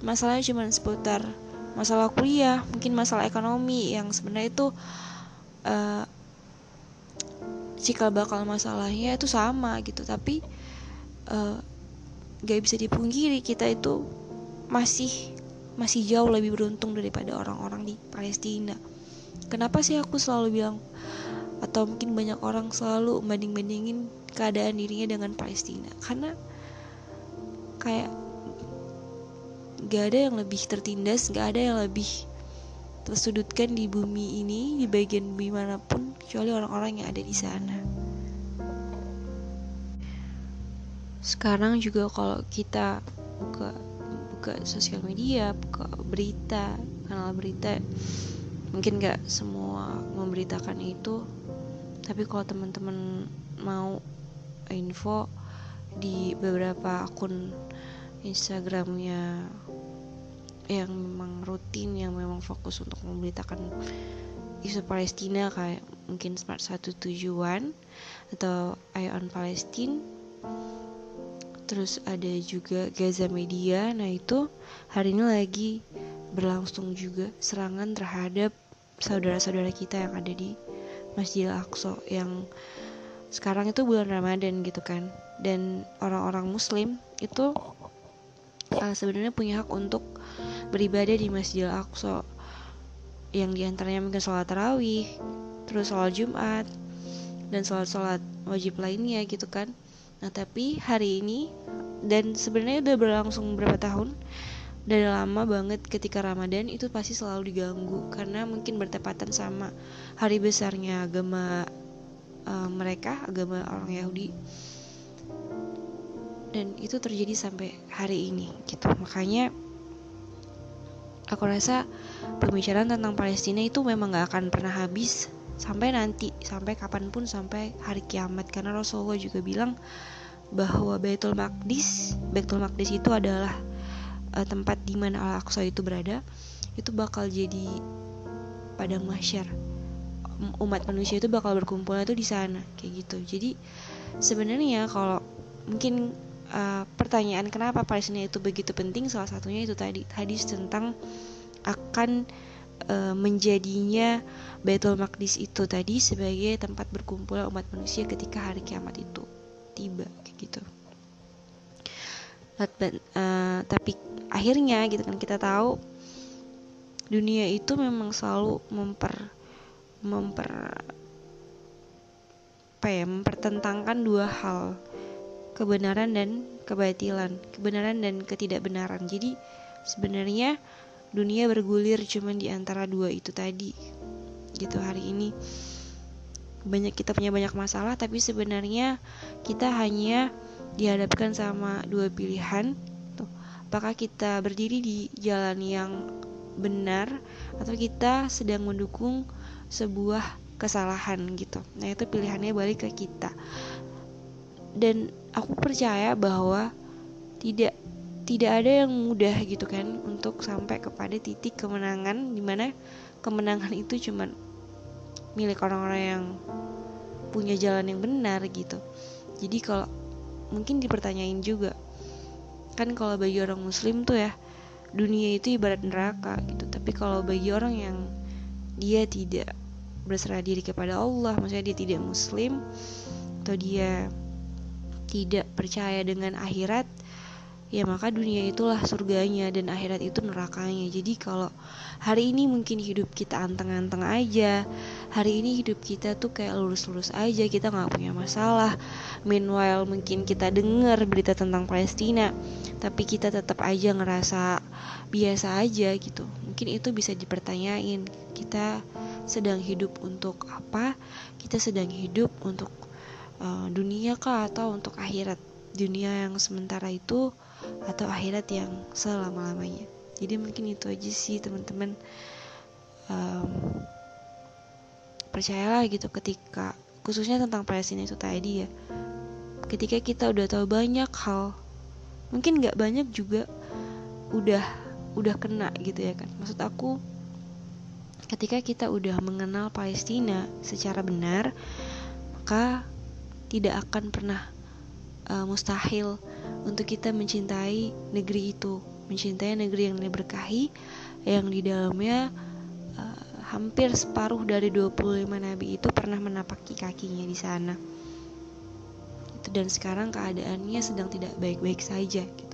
masalahnya cuma seputar masalah kuliah mungkin masalah ekonomi yang sebenarnya itu uh, cikal bakal masalahnya itu sama gitu. Tapi uh, gak bisa dipungkiri kita itu masih masih jauh lebih beruntung daripada orang-orang di Palestina. Kenapa sih aku selalu bilang atau mungkin banyak orang selalu membanding-bandingin keadaan dirinya dengan Palestina? Karena kayak gak ada yang lebih tertindas gak ada yang lebih tersudutkan di bumi ini di bagian bumi mana pun kecuali orang-orang yang ada di sana. Sekarang juga kalau kita buka buka sosial media buka berita kanal berita mungkin gak semua memberitakan itu tapi kalau teman-teman mau info di beberapa akun Instagramnya yang memang rutin yang memang fokus untuk memberitakan isu Palestina kayak mungkin Smart satu tujuan atau Eye on Palestine. Terus ada juga Gaza Media. Nah itu hari ini lagi berlangsung juga serangan terhadap saudara-saudara kita yang ada di Masjidil Aqsa yang sekarang itu bulan Ramadan gitu kan. Dan orang-orang muslim itu uh, sebenarnya punya hak untuk beribadah di Masjidil Aqsa. Yang di antaranya mungkin sholat tarawih terus sholat Jumat dan sholat-sholat wajib lainnya gitu kan. Nah tapi hari ini dan sebenarnya udah berlangsung berapa tahun dari lama banget ketika Ramadan itu pasti selalu diganggu. Karena mungkin bertepatan sama hari besarnya agama uh, mereka agama orang Yahudi dan itu terjadi sampai hari ini gitu. Makanya aku rasa pembicaraan tentang Palestina itu memang gak akan pernah habis sampai nanti sampai kapan pun sampai hari kiamat. Karena Rasulullah juga bilang bahwa Baitul Maqdis Baitul Maqdis itu adalah uh, tempat di mana Al Aqsa itu berada itu bakal jadi padang mahsyar. Umat manusia itu bakal berkumpul itu di sana kayak gitu. Jadi sebenarnya kalau mungkin uh, pertanyaan kenapa Palestina itu begitu penting salah satunya itu tadi hadis tentang akan uh, menjadinya Baitul Maqdis itu tadi sebagai tempat berkumpul umat manusia ketika hari kiamat itu tiba kayak gitu. Uh, tapi akhirnya gitu kan kita tahu dunia itu memang selalu memper memper apa ya mempertentangkan dua hal kebenaran dan kebatilan kebenaran dan ketidakbenaran. Jadi sebenarnya dunia bergulir cuman di antara dua itu tadi gitu hari ini. Banyak kita punya banyak masalah tapi sebenarnya kita hanya dihadapkan sama dua pilihan tuh. Apakah kita berdiri di jalan yang benar atau kita sedang mendukung sebuah kesalahan gitu. Nah itu pilihannya balik ke kita dan aku percaya bahwa tidak tidak ada yang mudah gitu kan untuk sampai kepada titik kemenangan di mana kemenangan itu cuman milik orang-orang yang punya jalan yang benar gitu. Jadi kalau mungkin dipertanyain juga kan kalau bagi orang muslim tuh ya dunia itu ibarat neraka gitu. Tapi kalau bagi orang yang dia tidak berserah diri kepada Allah maksudnya dia tidak muslim atau dia tidak percaya dengan akhirat ya maka dunia itulah surganya dan akhirat itu nerakanya. Jadi kalau hari ini mungkin hidup kita anteng-anteng aja hari ini hidup kita tuh kayak lurus-lurus aja kita nggak punya masalah. Meanwhile mungkin kita dengar berita tentang Palestina tapi kita tetap aja ngerasa biasa aja gitu. Mungkin itu bisa dipertanyain kita sedang hidup untuk apa? Kita sedang hidup untuk uh, dunia kah atau untuk akhirat? Dunia yang sementara itu atau akhirat yang selama-lamanya? Jadi mungkin itu aja sih teman-teman. Um, percayalah gitu ketika khususnya tentang Palestina itu tadi ya ketika kita udah tahu banyak hal mungkin nggak banyak juga udah udah kena gitu ya kan. Maksud aku ketika kita udah mengenal Palestina secara benar maka tidak akan pernah uh, mustahil untuk kita mencintai negeri itu mencintai negeri yang diberkahi yang di dalamnya uh, hampir separuh dari 25 nabi itu pernah menapaki kakinya di sana. Itu dan sekarang keadaannya sedang tidak baik-baik saja gitu.